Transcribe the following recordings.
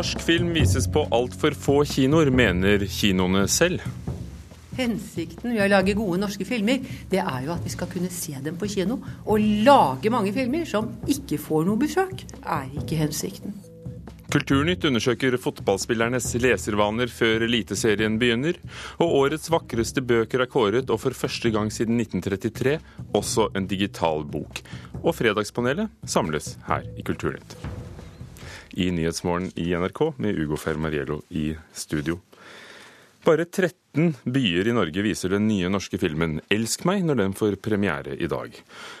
Norsk film vises på altfor få kinoer, mener kinoene selv. Hensikten med å lage gode norske filmer, det er jo at vi skal kunne se dem på kino. Å lage mange filmer som ikke får noe besøk, er ikke hensikten. Kulturnytt undersøker fotballspillernes leservaner før Eliteserien begynner. Og årets vakreste bøker er kåret, og for første gang siden 1933 også en digital bok. Og Fredagspanelet samles her i Kulturnytt. I Nyhetsmorgen i NRK med Ugo Fermariello i studio. Bare 13 byer i Norge viser den nye norske filmen 'Elsk meg' når den får premiere i dag.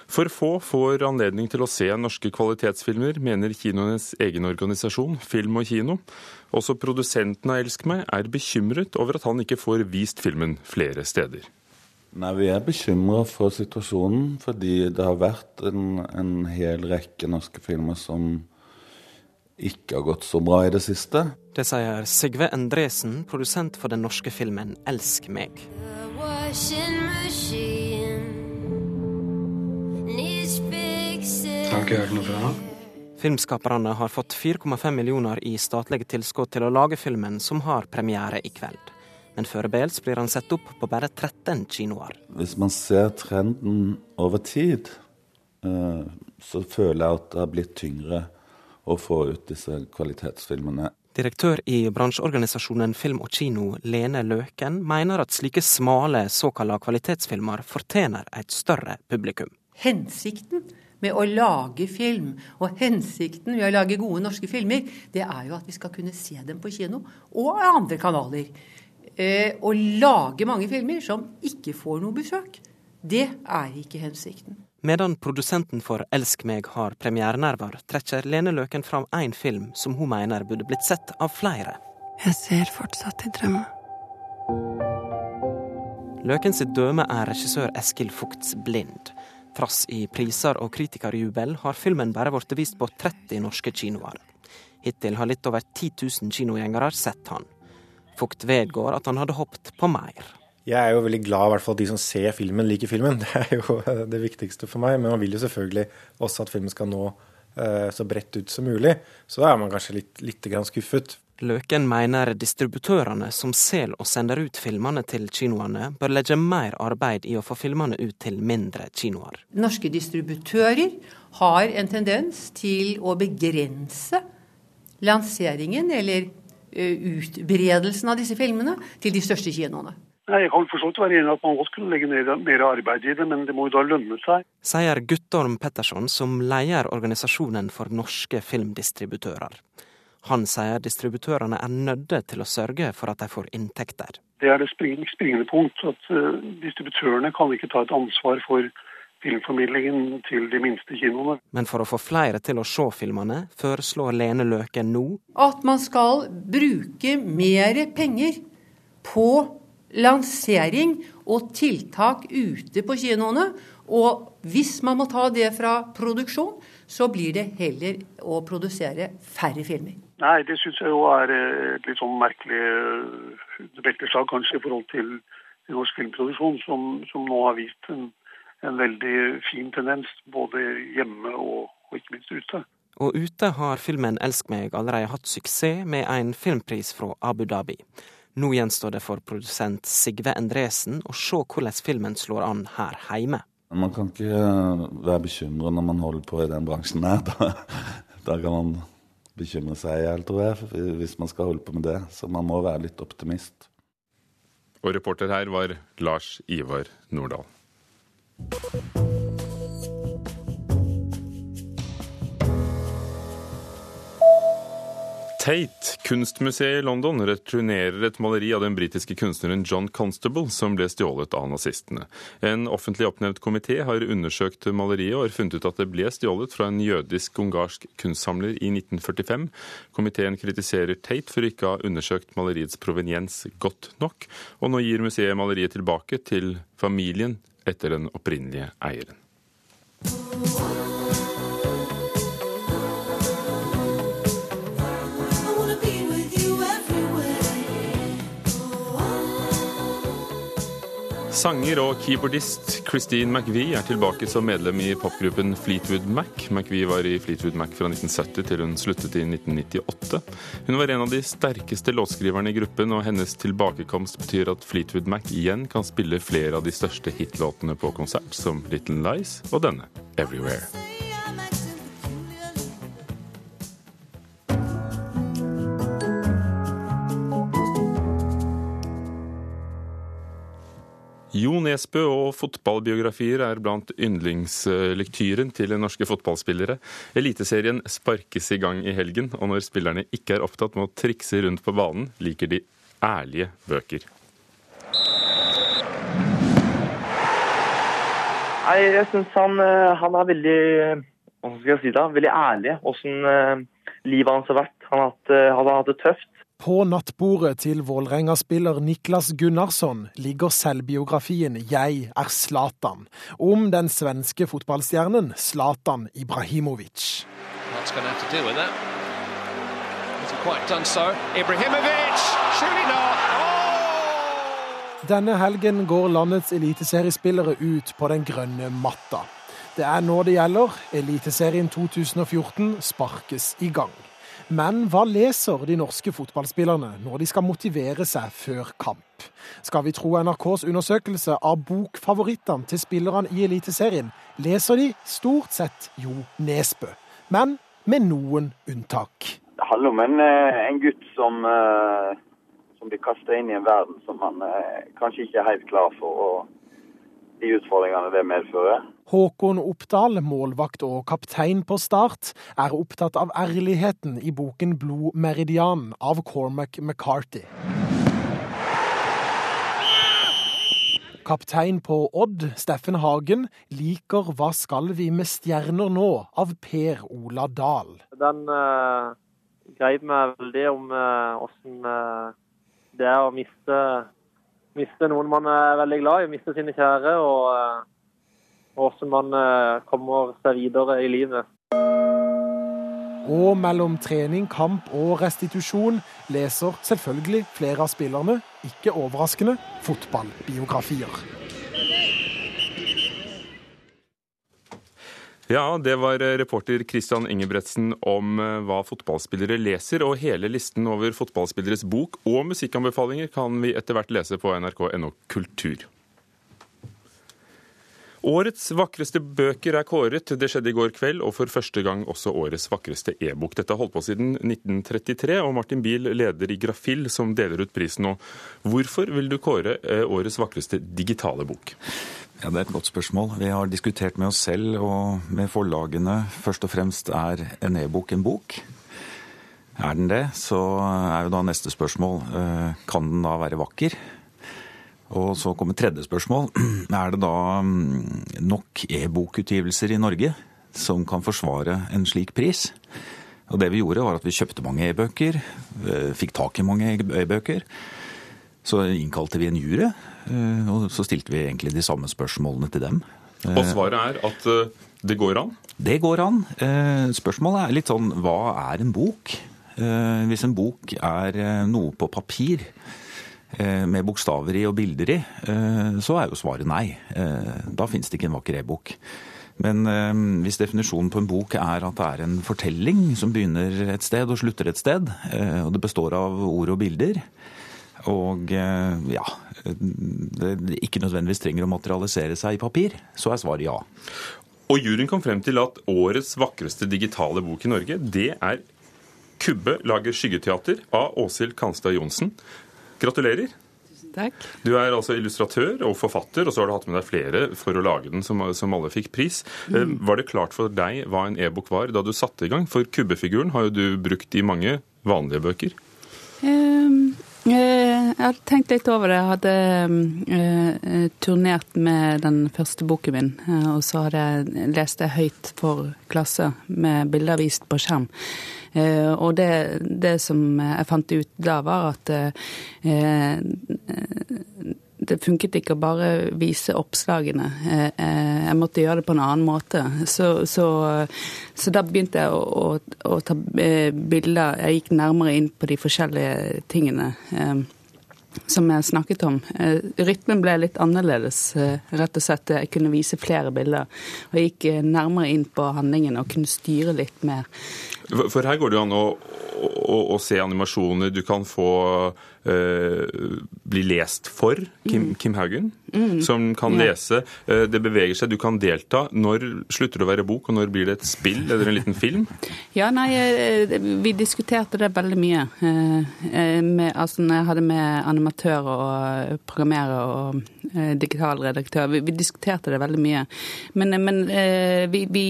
For få får anledning til å se norske kvalitetsfilmer, mener kinoenes egen organisasjon, Film og Kino. Også produsenten av 'Elsk meg' er bekymret over at han ikke får vist filmen flere steder. Nei, Vi er bekymra for situasjonen, fordi det har vært en, en hel rekke norske filmer som ikke har gått så bra i det siste. Det sier Sigve Endresen, produsent for den norske filmen 'Elsk meg'. Har ikke hørt noe fra ham. Filmskaperne har fått 4,5 millioner i statlige tilskudd til å lage filmen, som har premiere i kveld. Men foreløpig blir han satt opp på bare 13 kinoer. Hvis man ser trenden over tid, eh, så føler jeg at det har blitt tyngre å få ut disse kvalitetsfilmene. Direktør i bransjeorganisasjonen Film og Kino, Lene Løken, mener at slike smale såkalte kvalitetsfilmer fortjener et større publikum. Hensikten med å lage film, og hensikten med å lage gode norske filmer, det er jo at vi skal kunne se dem på kino og andre kanaler. Eh, å lage mange filmer som ikke får noe besøk, det er ikke hensikten. Medan produsenten for Elsk meg har premierenerver, trekker Lene Løken fram én film som hun mener burde blitt sett av flere. Jeg ser fortsatt i drømmer. Løken sitt døme er regissør Eskil Fugts 'Blind'. Trass i priser og kritikerjubel har filmen bare blitt vist på 30 norske kinoer. Hittil har litt over 10 000 kinogjengere sett han. Fugt vedgår at han hadde hoppet på mer. Jeg er jo veldig glad i hvert fall at de som ser filmen, liker filmen. Det er jo det viktigste for meg. Men man vil jo selvfølgelig også at filmen skal nå uh, så bredt ut som mulig. Så da er man kanskje litt, litt skuffet. Løken mener distributørene som selger og sender ut filmene til kinoene, bør legge mer arbeid i å få filmene ut til mindre kinoer. Norske distributører har en tendens til å begrense lanseringen eller eh, utbredelsen av disse filmene til de største kinoene. Nei, Jeg kan for så vidt være enig i at man godt kunne legge ned mer arbeid i det, men det må jo da lønne seg. Sier Guttorm Petterson, som leder organisasjonen for norske filmdistributører. Han sier distributørene er nødde til å sørge for at de får inntekter. Det er det springende punkt. at uh, Distributørene kan ikke ta et ansvar for filmformidlingen til de minste kinoene. Men for å få flere til å se filmene, foreslår Lene Løken nå At man skal bruke mer penger på lansering og tiltak ute på kinoene. Og hvis man må ta det fra produksjon, så blir det heller å produsere færre filmer. Nei, det syns jeg jo er eh, et litt sånn merkelig eh, belteslag kanskje i forhold til norsk filmproduksjon, som, som nå har vist en, en, veldig fin tendens både hjemme og, og ikke minst ute. Og ute har filmen 'Elsk meg' allerede hatt suksess med en filmpris fra Abu Dhabi. Nå gjenstår det for produsent Sigve Endresen å se hvordan filmen slår an her hjemme. Man kan ikke eh, være bekymret når man holder på i den bransjen her. Da, da kan man bekymre seg i hjel, tror jeg, hvis man skal holde på med det. Så man må være litt optimist. Og reporter her var Lars Ivar Nordahl. Tate, kunstmuseet i London, returnerer et maleri av den britiske kunstneren John Constable, som ble stjålet av nazistene. En offentlig oppnevnt komité har undersøkt maleriet og har funnet ut at det ble stjålet fra en jødisk-ungarsk kunstsamler i 1945. Komiteen kritiserer Tate for ikke å ha undersøkt maleriets proveniens godt nok, og nå gir museet maleriet tilbake til familien etter den opprinnelige eieren. Sanger og keyboardist Christine McVie er tilbake som medlem i popgruppen Fleetwood Mac. McVie var i Fleetwood Mac fra 1970 til hun sluttet i 1998. Hun var en av de sterkeste låtskriverne i gruppen, og hennes tilbakekomst betyr at Fleetwood Mac igjen kan spille flere av de største hitlåtene på konsert, som Little Lies og denne, Everywhere. Jo Nesbø og fotballbiografier er blant yndlingslektyren til norske fotballspillere. Eliteserien sparkes i gang i helgen, og når spillerne ikke er opptatt med å trikse rundt på banen, liker de ærlige bøker. Nei, jeg syns han, eh, han, er veldig hva skal jeg si da, veldig ærlig åssen eh, livet hans har vært. Han hatt, eh, hatt det tøft. På nattbordet til Vålerenga-spiller Niklas Gunnarsson ligger selvbiografien 'Jeg er Zlatan', om den svenske fotballstjernen Zlatan Ibrahimovic. Denne helgen går landets eliteseriespillere ut på den grønne matta. Det er nå det gjelder. Eliteserien 2014 sparkes i gang. Men hva leser de norske fotballspillerne når de skal motivere seg før kamp? Skal vi tro NRKs undersøkelse av bokfavorittene til spillerne i Eliteserien, leser de stort sett Jo Nesbø, men med noen unntak. Det handler om en, eh, en gutt som, eh, som blir kasta inn i en verden som han eh, kanskje ikke er helt klar for. og de utfordringene det medfører. Håkon Oppdal, målvakt og kaptein på Start, er opptatt av ærligheten i boken 'Blodmeridian' av Cormac McCarthy. Kaptein på Odd, Steffen Hagen, liker 'Hva skal vi med stjerner nå?' av Per Ola Dahl. Den uh, greip meg veldig om åssen uh, uh, det er å miste miste noen man er veldig glad i, miste sine kjære, og hvordan man eh, kommer seg videre i livet. Og mellom trening, kamp og restitusjon leser selvfølgelig flere av spillerne, ikke overraskende, fotballbiografier. Ja, det var reporter Christian Ingebretsen om eh, hva fotballspillere leser. Og hele listen over fotballspilleres bok og musikkanbefalinger kan vi etter hvert lese på nrk.no kultur. Årets vakreste bøker er kåret. Det skjedde i går kveld, og for første gang også årets vakreste e-bok. Dette har holdt på siden 1933, og Martin Biel leder i Grafill, som deler ut prisen nå. Hvorfor vil du kåre eh, årets vakreste digitale bok? Ja, Det er et godt spørsmål. Vi har diskutert med oss selv og med forlagene. Først og fremst er en e-bok en bok. Er den det, så er jo da neste spørsmål eh, kan den da være vakker? Og så kommer tredje spørsmål. Er det da mm, nok e-bokutgivelser i Norge som kan forsvare en slik pris? Og det vi gjorde, var at vi kjøpte mange e-bøker, eh, fikk tak i mange e-bøker. Så innkalte vi en jury, eh, og så stilte vi egentlig de samme spørsmålene til dem. Og svaret er at eh, det går an? Det går an. Eh, spørsmålet er litt sånn hva er en bok? Hvis en bok er noe på papir med bokstaver i og bilder i, så er jo svaret nei. Da finnes det ikke en vakker e-bok. Men hvis definisjonen på en bok er at det er en fortelling som begynner et sted og slutter et sted, og det består av ord og bilder, og eh, ja, det ikke nødvendigvis trenger å materialisere seg i papir, så er svaret ja. Og juryen kom frem til at årets vakreste digitale bok i Norge, det er 'Kubbe lager skyggeteater' av Åshild Kanstad Johnsen. Gratulerer. Takk. Du er altså illustratør og forfatter, og så har du hatt med deg flere for å lage den, som, som alle fikk pris. Eh, mm. Var det klart for deg hva en e-bok var da du satte i gang? For kubbefiguren har jo du brukt i mange vanlige bøker. Jeg har tenkt litt over det. Jeg hadde uh, turnert med den første boken min. Uh, og så hadde jeg lest det høyt for klasse med bilder vist på skjerm. Uh, og det, det, som jeg fant ut da, var at det funket ikke å bare vise oppslagene. Jeg måtte gjøre det på en annen måte. Så, så, så da begynte jeg å, å, å, ta bilder. Jeg gikk nærmere inn på de forskjellige tingene. Som jeg snakket om. Eh, rytmen ble litt annerledes, eh, rett og slett. Jeg kunne vise flere bilder. Og jeg gikk eh, nærmere inn på handlingen og kunne styre litt mer. For her går det jo an å, å, å se animasjoner. Du kan få uh, bli lest for Kim, mm. Kim Haugen, mm. som kan ja. lese. Uh, det beveger seg, du kan delta. Når slutter det å være bok, og når blir det et spill eller en liten film? Ja, nei, vi diskuterte det veldig mye. Uh, med, altså, når jeg hadde med animatører og programmerer og digital redaktør, vi, vi, diskuterte det veldig mye. Men, men vi, vi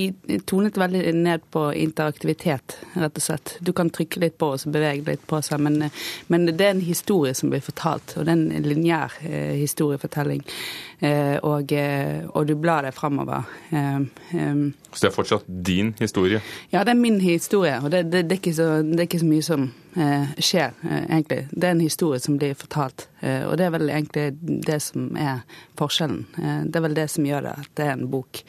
tonet veldig ned på interaktivitet rett og slett. Du kan trykke litt på og så bevege litt på seg, men, men, det er en historie som blir fortalt, og det er en lineær eh, historiefortelling. Eh, og, eh, og, du blar deg framover. Eh, eh, så det er fortsatt din historie? Ja, det er min historie, og det, det, det, er, ikke så, det er, ikke så, mye som eh, skjer, egentlig. Det er en historie som blir fortalt, og det er vel egentlig det som er forskjellen. det er vel det som gjør det, at det er en bok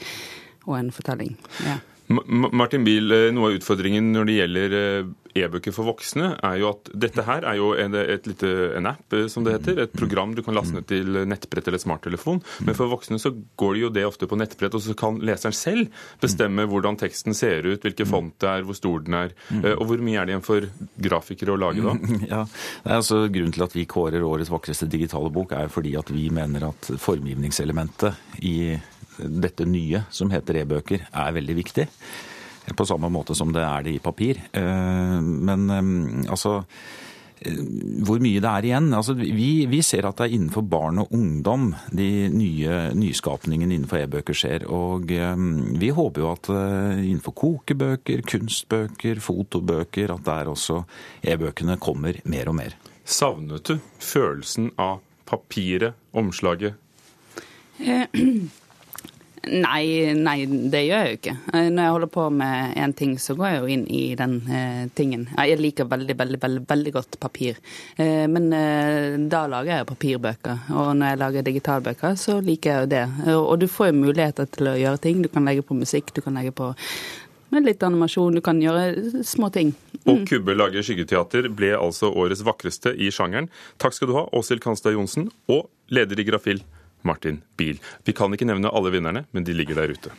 og en fortelling. Ja. Martin Biel, eh, noe av utfordringen når det gjelder eh, e-bøker for voksne, er jo at dette her er jo en, et lite, en app, eh, som det heter. Et program du kan laste ned til nettbrett eller smarttelefon. Men for voksne så går det jo det ofte på nettbrett, og så kan leseren selv bestemme hvordan teksten ser ut, hvilke font det er, hvor stor den er. Og hvor mye er det igjen for grafikere å lage da? Ja, altså Grunnen til at vi kårer årets vakreste digitale bok, er fordi at vi mener at formgivningselementet i dette nye som heter e-bøker, er veldig viktig. På samme måte som det er det i papir. Eh, men eh, altså eh, hvor mye det er igjen. Altså, vi, vi, ser at det er innenfor barn og ungdom de nye nyskapningene innenfor e-bøker skjer. Og vi håper jo at innenfor kokebøker, kunstbøker, fotobøker, at der også e-bøkene kommer mer og mer. Savnet du følelsen av papiret, omslaget? Nei, nei, det gjør jeg jo ikke. Eh, når jeg holder på med én ting, så går jeg jo inn i den eh, tingen. Jeg liker veldig, veldig, veldig, veldig godt papir. Eh, men eh, da lager jeg papirbøker. Og når jeg lager digitalbøker, så liker jeg jo det. Og, du får jo muligheter til å gjøre ting. Du kan legge på musikk, du kan legge på litt animasjon, du kan gjøre små ting. Mm. Og Kubbe lager skyggeteater ble altså årets vakreste i sjangeren. Takk skal du ha, Åshild Kanstad Johnsen, og leder i Grafil, Martin Biel. Vi kan ikke nevne alle vinnerne, men de ligger der ute.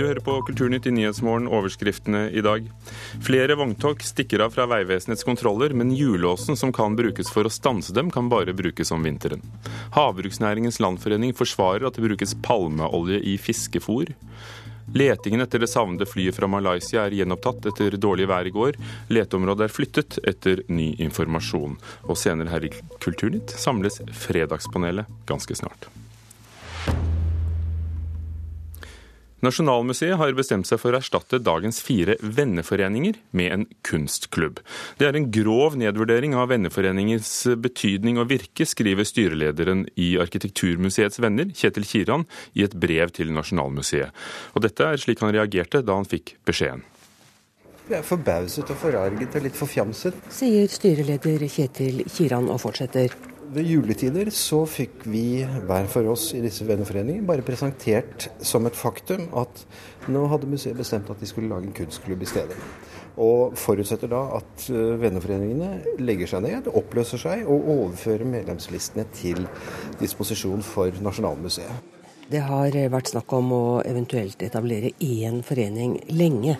Du hører på Kulturnytt i Nyhetsmorgen, overskriftene i dag. Flere vogntog stikker av fra Vegvesenets kontroller, men hjullåsen som kan brukes for å stanse dem, kan bare brukes om vinteren. Havbruksnæringens landforening forsvarer at det brukes palmeolje i fiskefôr. Letingen etter det savnede flyet fra Malaysia er gjenopptatt etter dårlig vær i går. Leteområdet er flyttet etter ny informasjon. Og senere her i Kulturnytt samles Fredagspanelet ganske snart. Nasjonalmuseet har bestemt seg for å erstatte dagens fire venneforeninger med en kunstklubb. Det er en grov nedvurdering av venneforeningens betydning og virke, skriver styrelederen i Arkitekturmuseets venner, Kjetil Kiran, i et brev til Nasjonalmuseet. Og dette er slik han reagerte da han fikk beskjeden. Vi er forbauset og forarget og litt forfjamset. Sier styreleder Kjetil Kiran og fortsetter ved juletider så fikk vi hver for oss i disse venneforeningene bare presentert som et faktum at nå hadde museet bestemt at de skulle lage en kunstklubb i stedet. Og forutsetter da at eh, venneforeningene legger seg ned, oppløser seg og overfører medlemslistene til disposisjon for Nasjonalmuseet. Det har vært snakk om å eventuelt etablere én forening lenge.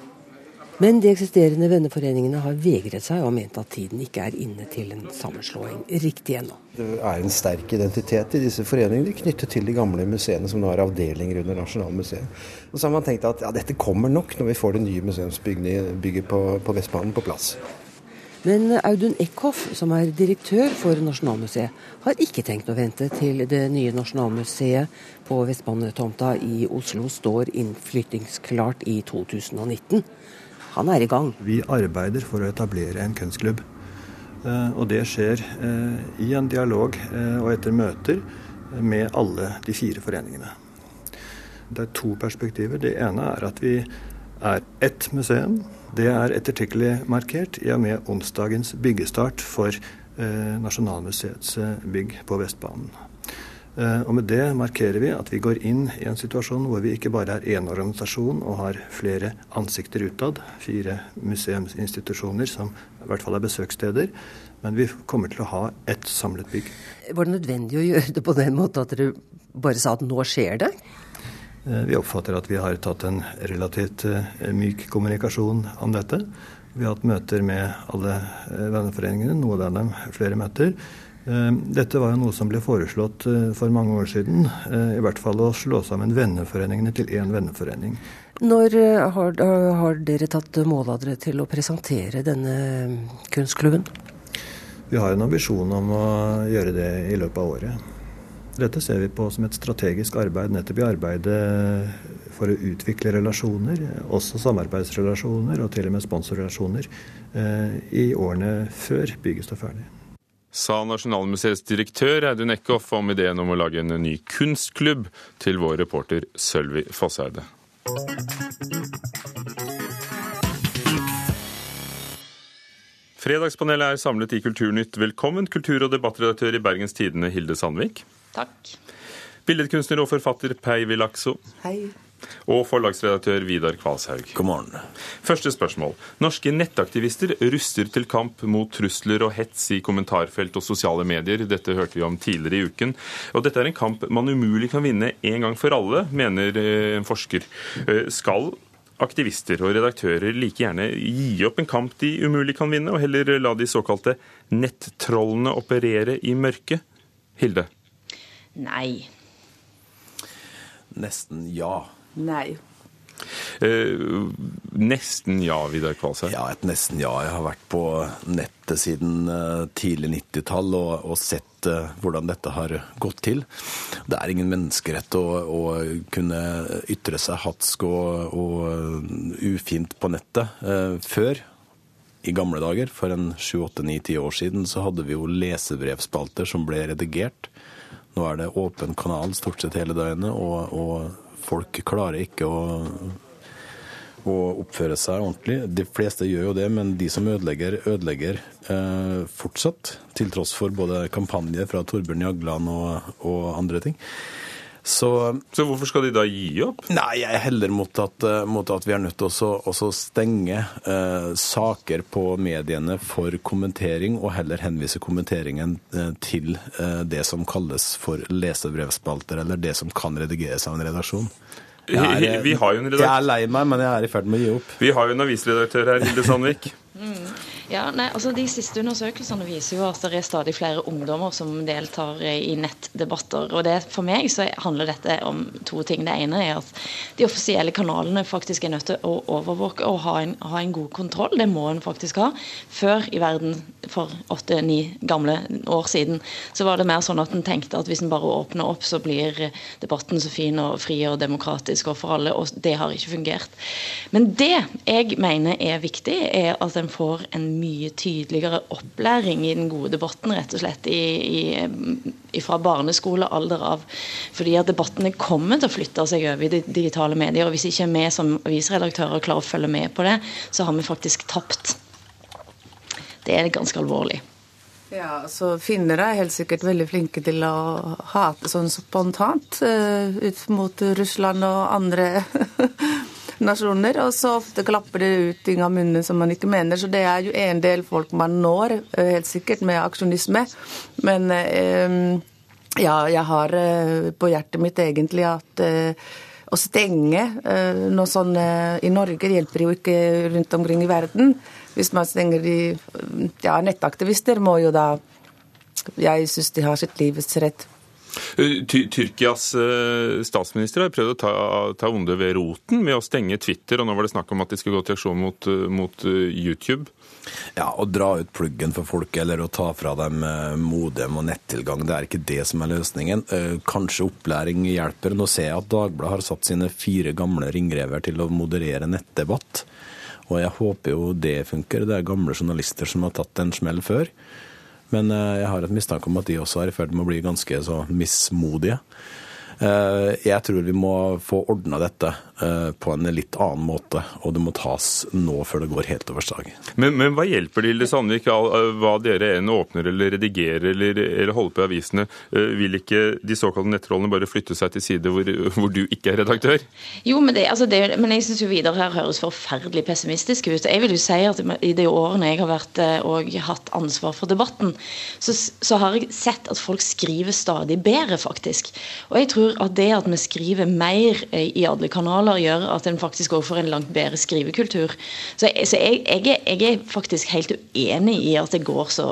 Men de eksisterende venneforeningene har vegret seg og ment at tiden ikke er inne til en sammenslåing riktig ennå. Det er en sterk identitet i disse foreningene knyttet til de gamle museene som nå har avdelinger under Nasjonalmuseet. Og så har man tenkt at ja, dette kommer nok når vi får det nye museumsbygget på, på Vestbanen på plass. Men Audun Eckhoff, som er direktør for Nasjonalmuseet, har ikke tenkt å vente til det nye Nasjonalmuseet på Vestbanetomta i Oslo står innflyttingsklart i 2019. Han er i gang. Vi arbeider for å etablere en kunstklubb. Eh, og det skjer eh, i en dialog eh, og etter møter med alle de fire foreningene. Det er to perspektiver. Det ene er at vi er ett museum. Det er ettertrykkelig markert i og med onsdagens byggestart for Nasjonalmuseets bygg på Vestbanen. Eh, og med det markerer vi at vi går inn i en situasjon hvor vi ikke bare er én organisasjon og har flere ansikter utad, fire museumsinstitusjoner som i hvert fall er besøkssteder, men vi kommer til å ha ett samlet bygg. Var det nødvendig å gjøre det på den måten at dere bare sa at nå skjer det? Eh, vi oppfatter at vi har tatt en relativt eh, myk kommunikasjon om dette. Vi har hatt møter med alle venneforeningene, noen av dem flere møter. Eh, dette var jo noe som ble foreslått eh, for mange år siden. Eh, I hvert fall å slå sammen venneforeningene til én venneforening. Når har, har, dere tatt mål av dere til å presentere denne kunstklubben? Vi har en ambisjon om å gjøre det i løpet av året. Dette ser vi på som et strategisk arbeid nettopp i arbeidet for å utvikle relasjoner, også samarbeidsrelasjoner og til og med sponsorrelasjoner, i årene før bygget står ferdig sa Nasjonalmuseets direktør Audun Eckhoff om ideen om å lage en ny kunstklubb til vår reporter Sølvi Fosseide. Fredagspanelet er samlet i Kulturnytt. Velkommen, kultur- og debattredaktør i Bergens Tidende, Hilde Sandvik. Takk. Billedkunstner og forfatter Pei Lakso. Hei og forlagsredaktør Vidar Kvalshaug. God morgen. Første spørsmål. Norske nettaktivister ruster til kamp mot trusler og hets i kommentarfelt og sosiale medier. Dette hørte vi om tidligere i uken. Og dette er en kamp man umulig kan vinne en gang for alle, mener eh, en forsker. Eh, skal aktivister og redaktører like gjerne gi opp en kamp de umulig kan vinne, og heller la de såkalte nettrollene operere i mørket? Hilde? Nei. Nesten ja. Nei. Eh, nesten ja, Vidar Kvalsheim? Ja, et nesten ja. Jeg har vært på nettet siden uh, tidlig 90-tall og, og, sett uh, hvordan dette har gått til. Det er ingen menneskerett å, å kunne ytre seg hatsk og, og uh, ufint på nettet. før, i gamle dager, for en 7-8-9-10 år siden, så hadde vi jo lesebrevspalter som ble redigert. Nå er det åpen kanal stort sett hele døgnet. og, og folk klarer ikke å, å oppføre seg ordentlig. De fleste gjør jo det, men de som ødelegger, ødelegger eh, fortsatt. Til tross for både kampanjer fra Torbjørn Jagland og, og andre ting. Så, så, hvorfor skal de da gi opp? Nei, Jeg heller mot at, eh, mot at vi er nødt til å stenge eh, saker på mediene for kommentering, og heller henvise kommenteringen eh, til eh, det som kalles for lesebrevspalter, eller det som kan redigeres av en redaksjon. Jeg er, vi har jo en redaktør. Jeg er lei meg, men jeg er i ferd med å gi opp. Vi har jo en avisredaktør her, Hilde Sandvik. Mm. Ja, nei, altså De siste undersøkelsene viser jo at det er stadig flere ungdommer som deltar i nettdebatter. og det, For meg så handler dette om to ting. Det ene er at de offisielle kanalene faktisk er nødt til å overvåke og ha en, ha en god kontroll. Det må en faktisk ha. Før i verden, for åtte-ni gamle år siden, så var det mer sånn at en tenkte at hvis en bare åpner opp, så blir debatten så fin og fri og demokratisk og for alle. Og det har ikke fungert. Men det jeg mener er viktig, er at en får en mye tydeligere opplæring i den gode debatten, rett og slett, i, i, fra barneskolealder av. Fordi at debattene kommer til å flytte seg over i digitale medier. og Hvis ikke vi som avisredaktører klarer å følge med på det, så har vi faktisk tapt. Det er ganske alvorlig. Ja, så Finnere er helt sikkert veldig flinke til å hate sånn spontant uh, ut mot Russland og andre nasjoner, og så ofte klapper det ut ting av munnen som man ikke mener. Så det er jo en del folk man når, eh, helt sikkert, med aksjonisme. Men eh, ja, jeg har eh, på hjertet mitt egentlig at å stenge noe sånn i Norge hjelper jo ikke rundt omkring i verden. Hvis man stenger de Ja, nettaktivister må jo da Jeg syns de har sitt livets rett. Eh, Tyrkias eh, statsminister har prøvd å ta, ta onde ved roten med å stenge Twitter, og nå var det snakk om at de skulle gå til aksjon mot, eh, mot YouTube. Ja, Å dra ut pluggen for folk eller å ta fra dem modem og nettilgang, det er ikke det som er løsningen. Kanskje opplæring hjelper. Nå ser jeg at Dagbladet har satt sine fire gamle ringrever til å moderere nettdebatt. Og jeg håper jo det funker. Det er gamle journalister som har tatt en smell før. Men eh, jeg har et mistanke om at de også er i ferd med å bli ganske så mismodige. Eh, jeg tror vi må få ordna dette på en litt annen måte, og det må tas nå før det går helt over stag. Men, men hva hjelper det, Hilde Sandvik, hva dere enn åpner eller redigerer eller, eller holder på i avisene? Vil ikke de såkalte nettrollene bare flytte seg til side hvor, hvor du ikke er redaktør? Jo, men, det, altså det, men jeg syns Vidar her høres forferdelig pessimistisk ut. Jeg vil jo si at i de årene jeg har vært og hatt ansvar for debatten, så, så har jeg sett at folk skriver stadig bedre, faktisk. Og jeg tror at det at vi skriver mer i alle kanaler, gjør at en faktisk òg får en langt bedre skrivekultur. Så, så jeg, jeg, er, jeg, er, faktisk helt uenig i at det går så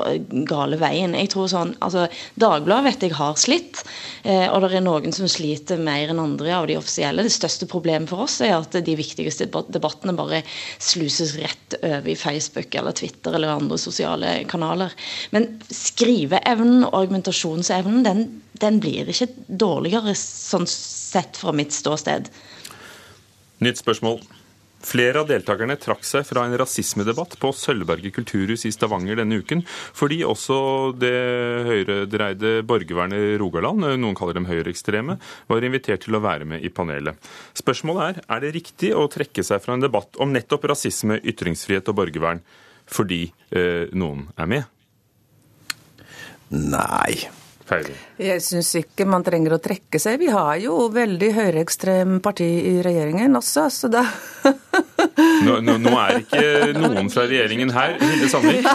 gale veien. Jeg tror sånn, altså Dagbladet vet jeg har slitt, eh, og det er noen som sliter mer enn andre av de offisielle. Det største problemet for oss er at de viktigste debattene bare sluses rett over i Facebook eller Twitter eller andre sosiale kanaler. Men skriveevnen og argumentasjonsevnen den, den blir ikke dårligere sånn sett fra mitt ståsted. Nytt spørsmål. Flere av deltakerne trakk seg fra en rasismedebatt på Sølvberget kulturhus i Stavanger denne uken, fordi også det høyredreide borgervernet Rogaland, noen kaller dem høyreekstreme, var invitert til å være med i panelet. Spørsmålet er er det riktig å trekke seg fra en debatt om nettopp rasisme, ytringsfrihet og borgervern fordi eh, noen er med? Nei. Feiring. Jeg syns ikke man trenger å trekke seg. Vi har jo veldig høyreekstrem parti i regjeringen også, så da nå, nå, nå, er ikke noen fra regjeringen her. Hilde Sandvik?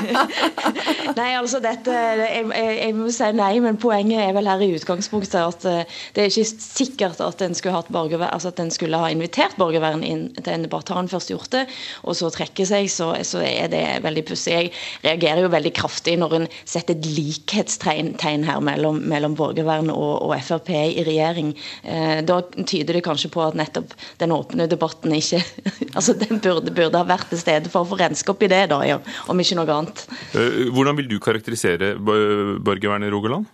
nei, altså dette jeg, jeg, må si nei, men poenget er vel her i utgangspunktet at eh, det er ikke sikkert at en skulle, altså skulle ha invitert borgervern inn til en debatt. Har en først gjort det, og så trekker seg, så, så er det veldig pussig. Jeg reagerer jo veldig kraftig når en setter et likhetstegn her mellom, mellom borgervern og, og, Frp i regjering. Eh, da tyder det kanskje på at nettopp den åpne debatten ikke altså den burde, burde, ha vært til stede for å få renske opp i det, da, ja, om ikke noe annet. Eh, hvordan vil du karakterisere borgervernet i Rogaland?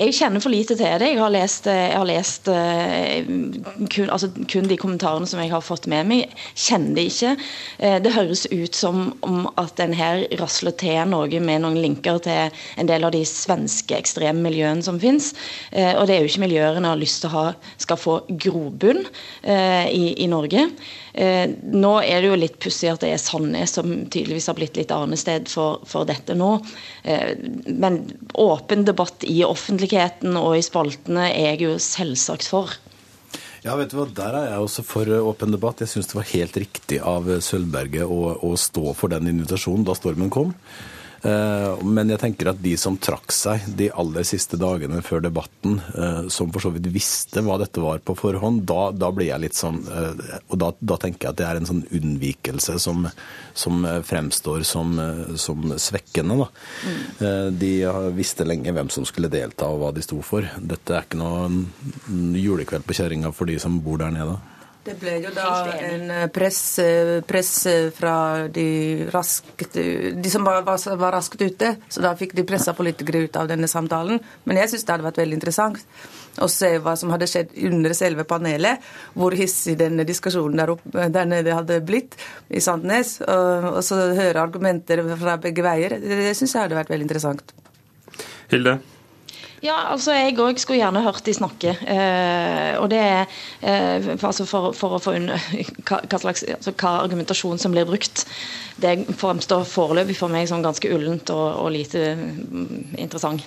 Jeg kjenner for lite til det. Jeg har lest, jeg har lest uh, kun, altså, kun, de kommentarene som jeg har fått med meg. Kjenner det ikke. Det høres ut som om at en her rasler til noe med noen linker til en del av de svenske ekstreme miljøene som finnes. Og det er jo ikke miljøer en har lyst til å ha skal få grobunn i, i Norge. Eh, nå er det jo litt pussig at det er Sandnes som tydeligvis har blitt litt arnested for, for dette nå. Eh, men åpen debatt i offentligheten og i spaltene er jeg jo selvsagt for. Ja, vet du hva, Der er jeg også for åpen debatt. Jeg syns det var helt riktig av Sølvberget å, å stå for den invitasjonen da stormen kom. Eh, men jeg tenker at de som trakk seg de aller siste dagene før debatten, eh, som for så vidt visste hva dette var på forhånd, da, da blir jeg litt sånn eh, Og da, da, tenker jeg at det er en sånn unnvikelse som, som fremstår som, som svekkende. Mm. De visste lenge hvem som skulle delta og hva de sto for. Dette er ikke noe julekveld på kjerringa for de som bor der nede. Det ble jo da en eh, press, press fra de, raskt, de som var, var, var, raskt ute. Så da fikk de pressa politikere ut av denne samtalen. Men jeg syns det hadde vært veldig interessant å se hva som hadde skjedd under selve panelet. Hvor hissig denne diskusjonen der, oppe, der nede hadde blitt i Sandnes. Og, og så høre argumenter fra begge veier. Det syns jeg hadde vært veldig interessant. Hilde? Ja, altså jeg òg skulle gjerne hørt de snakke. Eh, og det er eh, for, altså for, for, å få unna hva, hva, slags, altså hva argumentasjon som blir brukt. Det fremstår foreløpig for meg som ganske ullent og, og lite mm, interessant.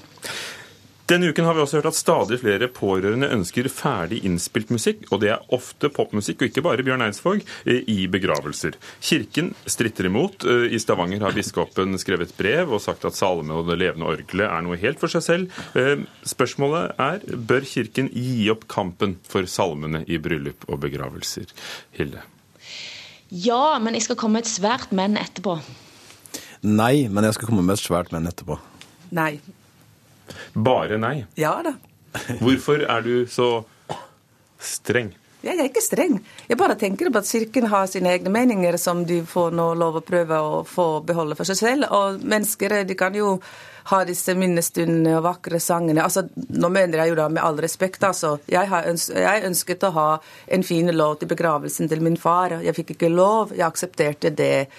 Denne uken har vi også hørt at stadig flere pårørende ønsker ferdig innspilt musikk, og det er ofte popmusikk, og ikke bare Bjørn Eidsvåg, eh, i begravelser. Kirken stritter imot. Eh, I Stavanger har biskopen skrevet brev og sagt at salme og det levende orgelet er noe helt for seg selv. Eh, spørsmålet er bør Kirken gi opp kampen for salmene i bryllup og begravelser? Hilde? Ja, men jeg skal komme med et svært men etterpå. Nei, men jeg skal komme med et svært men etterpå. Nei. Bare nei? Ja da. Hvorfor er du så streng? Jeg er ikke streng. Jeg bare tenker på at Kirken har sine egne meninger som de får nå lov å prøve å få beholde for seg selv. Og mennesker de kan jo ha disse minnestundene og vakre sangene. Altså, nå mener jeg jo da med all respekt, altså. Jeg, ønsket, jeg ønsket å ha en fin låt i begravelsen til min far. Jeg fikk ikke lov. Jeg aksepterte det.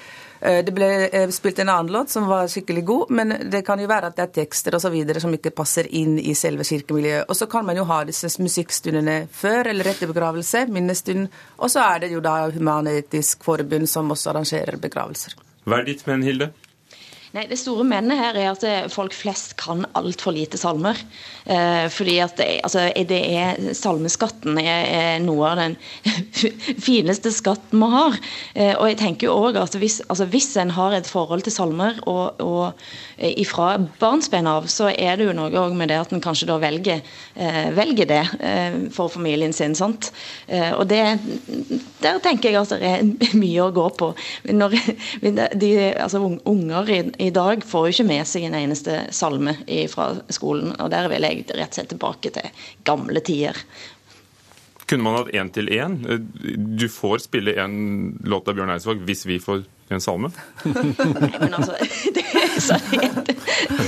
Det ble spilt en annen låt som var skikkelig god, men det kan jo være at det er tekster osv. som ikke passer inn i selve kirkemiljøet. Og så kan man jo ha disse musikkstundene før eller etter begravelse, minnestund. Og så er det jo da Human-Etisk Forbund som også arrangerer begravelser. Hva er ditt men, Hilde? Nei, Det store mennet her er at eh, folk flest kan altfor lite salmer. Eh, fordi at det, altså, det er, Salmeskatten er, er, noe av den fineste skatten vi har. Eh, og jeg tenker jo også at hvis, altså, hvis en har et forhold til salmer og, og eh, ifra barnsben av, så er det jo noe med det at en kanskje da velger, eh, velger det eh, for familien sin. sant? og det, der tenker jeg at det er mye å gå på. Når de, altså, unger i, i dag får jo ikke med seg en eneste salme fra skolen. og Der vil jeg rett og slett tilbake til gamle tider. Kunne man hatt én til én? Du får spille en låt av Bjørn Eidsvåg hvis vi får en salme? Nei, men altså det, så,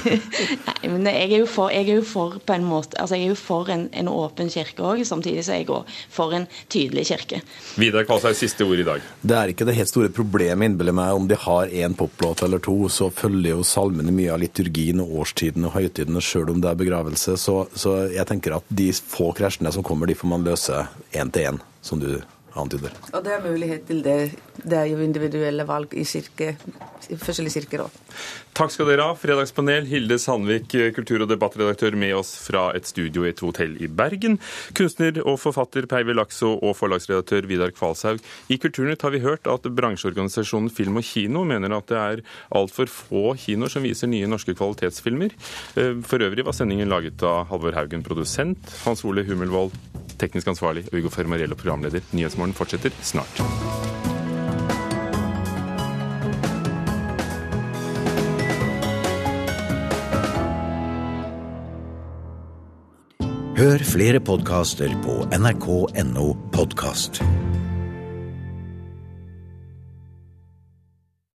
Nei, men jeg er jo for, er jo for på en måte, altså jeg er jo for en, en åpen kirke òg, samtidig så er jeg òg for en tydelig kirke. Vidar Kvalshaug, siste ord i dag. Det er ikke det helt store problemet, innbiller meg. Om de har én poplåt eller to, så følger jo salmene mye av liturgien og årstiden og høytidene, sjøl om det er begravelse. Så, så jeg tenker at de få krasjene som kommer, de får man løse én til én, som du antyder. Og det er mulighet til det. Det er jo individuelle valg i, kirke, i forskjellige kirker òg. Takk skal dere ha, fredagspanel. Hilde Sandvik, kultur- og debattredaktør med oss fra et studio i et hotell i Bergen. Kunstner og forfatter Peive Lakso og forlagsredaktør Vidar Kvalshaug. I Kulturnytt har vi hørt at bransjeorganisasjonen Film og Kino mener at det er altfor få kinoer som viser nye norske kvalitetsfilmer. Eh, for øvrig var sendingen laget av Halvor Haugen, produsent, Hans Ole Hummelvold, teknisk ansvarlig, Ugo Fermariello, programleder. Nyhetsmorgen fortsetter snart. Hør flere podkaster på nrk.no podkast.